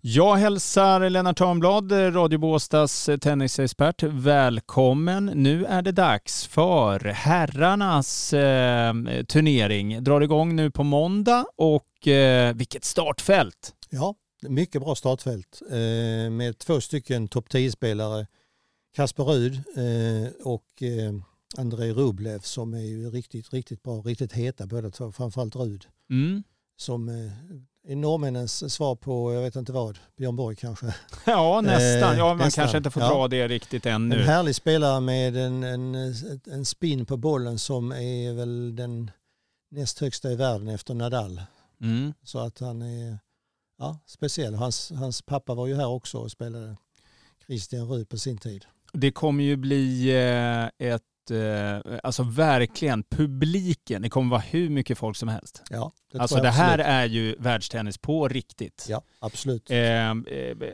Jag hälsar Lennart Törnblad, Radio Båstads tennisexpert, välkommen. Nu är det dags för herrarnas eh, turnering. Drar igång nu på måndag och eh, vilket startfält! Ja, mycket bra startfält eh, med två stycken topp 10-spelare. Kasper Rud eh, och eh, Andrei Rublev som är ju riktigt, riktigt bra, riktigt heta båda två, framförallt Rud. Mm. Som eh, är norrmännens svar på, jag vet inte vad, Björn Borg kanske. Ja, nästan. Ja, man nästan. kanske inte får Ja. dra det riktigt ännu. En härlig spelare med en, en, en spin på bollen som är väl den näst högsta i världen efter Nadal. Mm. Så att han är ja, speciell. Hans, hans pappa var ju här också och spelade Christian Rud på sin tid. Det kommer ju bli eh, ett, eh, alltså verkligen publiken, det kommer vara hur mycket folk som helst. Ja, det alltså det här absolut. är ju världstennis på riktigt. Ja, absolut. Eh, eh,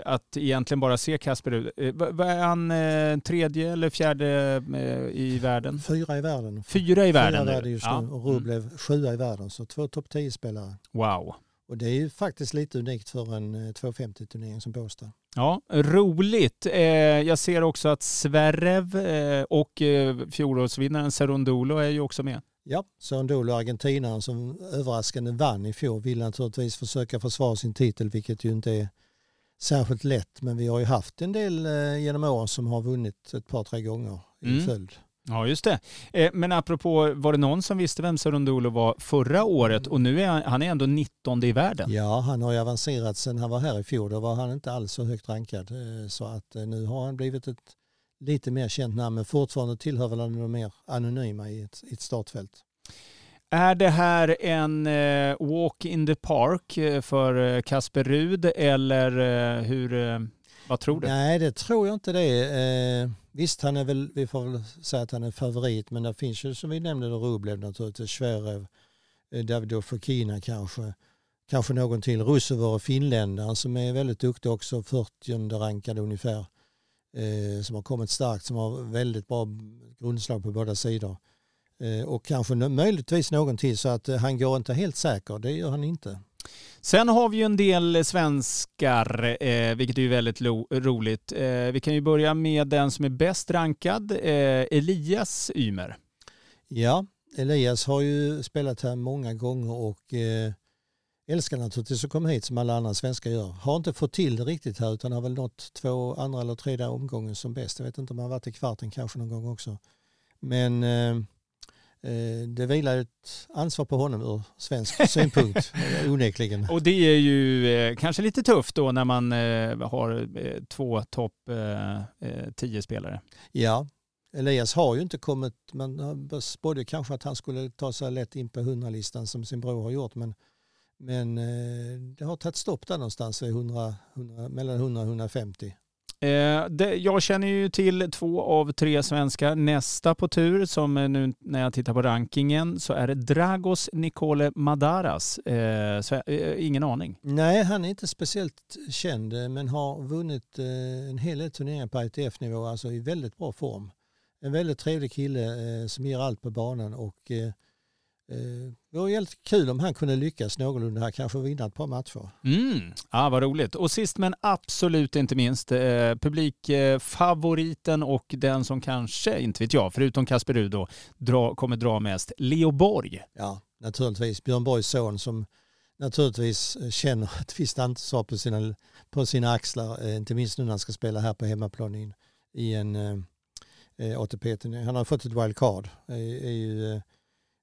att egentligen bara se Kasper Rud. Eh, vad är han eh, tredje eller fjärde eh, i världen? Fyra i världen. Fyra i världen Fyra i världen just Ja. nu och Rublev sjua i världen. Så två topp 10-spelare. Wow. Och det är ju faktiskt lite unikt för en eh, 250-turnering som Båstad. Ja, roligt. Eh, jag ser också att Zverev eh, och eh, fjolårsvinnaren Serundolo är ju också med. Ja, Sörendolo, argentinaren som överraskande vann i fjol, vill naturligtvis försöka försvara sin titel, vilket ju inte är särskilt lätt. Men vi har ju haft en del eh, genom åren som har vunnit ett par, tre gånger i Mm. följd. Ja, just det. Eh, men apropå, var det någon som visste vem Serundolo var förra året? Och nu är han, han är ändå 19 i världen. Ja, han har ju avancerat sen han var här i fjol. Då var han inte alls så högt rankad. Eh, Så att eh, nu har han blivit ett lite mer känt namn, men fortfarande tillhör väl han de mer anonyma i ett, i ett startfält. Är det här en walk in the park för Kasper Rud eller hur, vad tror du? Nej, det tror jag inte det. Eh, visst, han är väl, vi får väl säga att han är favorit, men det finns ju som vi nämnde då Rublev naturligtvis, Sverev, eh, Davido Fokina kanske, kanske någon till, Rusevor och finländaren som är väldigt duktig också, 40 rankad ungefär, eh, som har kommit starkt, som har väldigt bra grundslag på båda sidor. Eh, och kanske möjligtvis någon till så att eh, han går inte helt säker, det gör han inte. Sen har vi ju en del svenskar, eh, vilket är ju väldigt lo- roligt. Eh, vi kan ju börja med den som är bäst rankad, eh, Elias Ymer. Ja, Elias har ju spelat här många gånger och eh, älskar naturligtvis att komma hit som alla andra svenskar gör. Har inte fått till det riktigt här utan har väl nått två andra eller tredje omgången som bäst. Jag vet inte om han har varit i kvarten kanske någon gång också. Men eh, det vilar ett ansvar på honom ur svensk synpunkt eh, onekligen. Och det är ju eh, kanske lite tufft då när man eh, har eh, två topp eh, eh, tio spelare. Ja, Elias har ju inte kommit, man spådde kanske att han skulle ta sig lätt in på 100-listan som sin bror har gjort men, men eh, det har tagit stopp där någonstans vid 100, 100, mellan 100 och 150. Eh, det, jag känner ju till två av tre svenskar. Nästa på tur, som eh, nu när jag tittar på rankingen, så är det Dragos Nicole Madaras. Eh, så, eh, ingen aning. Nej, han är inte speciellt känd eh, men har vunnit eh, en hel del turneringar på ITF-nivå, alltså i väldigt bra form. En väldigt trevlig kille eh, som ger allt på banan och eh, det var helt kul om han kunde lyckas någorlunda här, kanske vinna ett par matcher. Mm. Ah, vad roligt. Och sist men absolut inte minst, eh, publikfavoriten och den som kanske, inte vet jag, förutom Kasper Rud då, dra, kommer dra mest, Leo Borg. Ja, naturligtvis. Björn Borgs son som naturligtvis eh, känner ett visst ansvar på sina, på sina axlar, eh, inte minst nu när han ska spela här på hemmaplan i, i en eh, eh, ATP-turnering. Han har fått ett wildcard, är, är ju eh,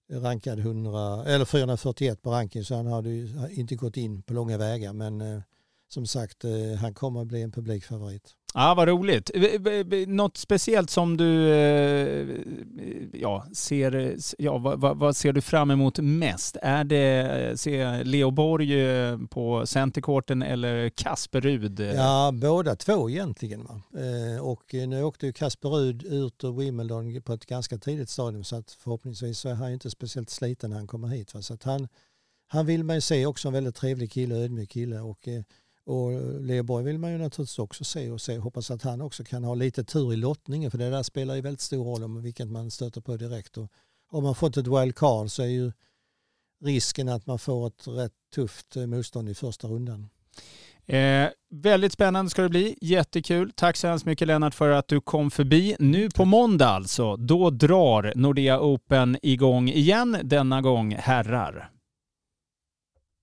rankad 100, eller 441 på ranking så han hade ju inte gått in på långa vägar men eh, som sagt eh, han kommer att bli en publikfavorit. Ja, vad roligt. Något speciellt som du eh, ja, ser, ja, vad, vad, ser du fram emot mest? Är det se Leo Borg eh, på centercourten eller Kasper Rud? Ja, båda två egentligen. Va? Eh, och eh, nu åkte ju Kasper Rud ut ur Wimbledon på ett ganska tidigt stadium så att förhoppningsvis så är han inte speciellt sliten när han kommer hit. Va? Så att han, han vill man ju se också en väldigt trevlig kille, ödmjuk kille och, eh, och Leo Borg vill man ju naturligtvis också se och se. Hoppas att han också kan ha lite tur i lottningen för det där spelar ju väldigt stor roll om vilket man stöter på direkt. Och har man fått ett wildcard så är ju risken att man får ett rätt tufft eh, motstånd i första rundan. Eh, väldigt spännande ska det bli. Jättekul. Tack så hemskt mycket Lennart för att du kom förbi. Nu på måndag alltså, då drar Nordea Open igång igen, denna gång herrar.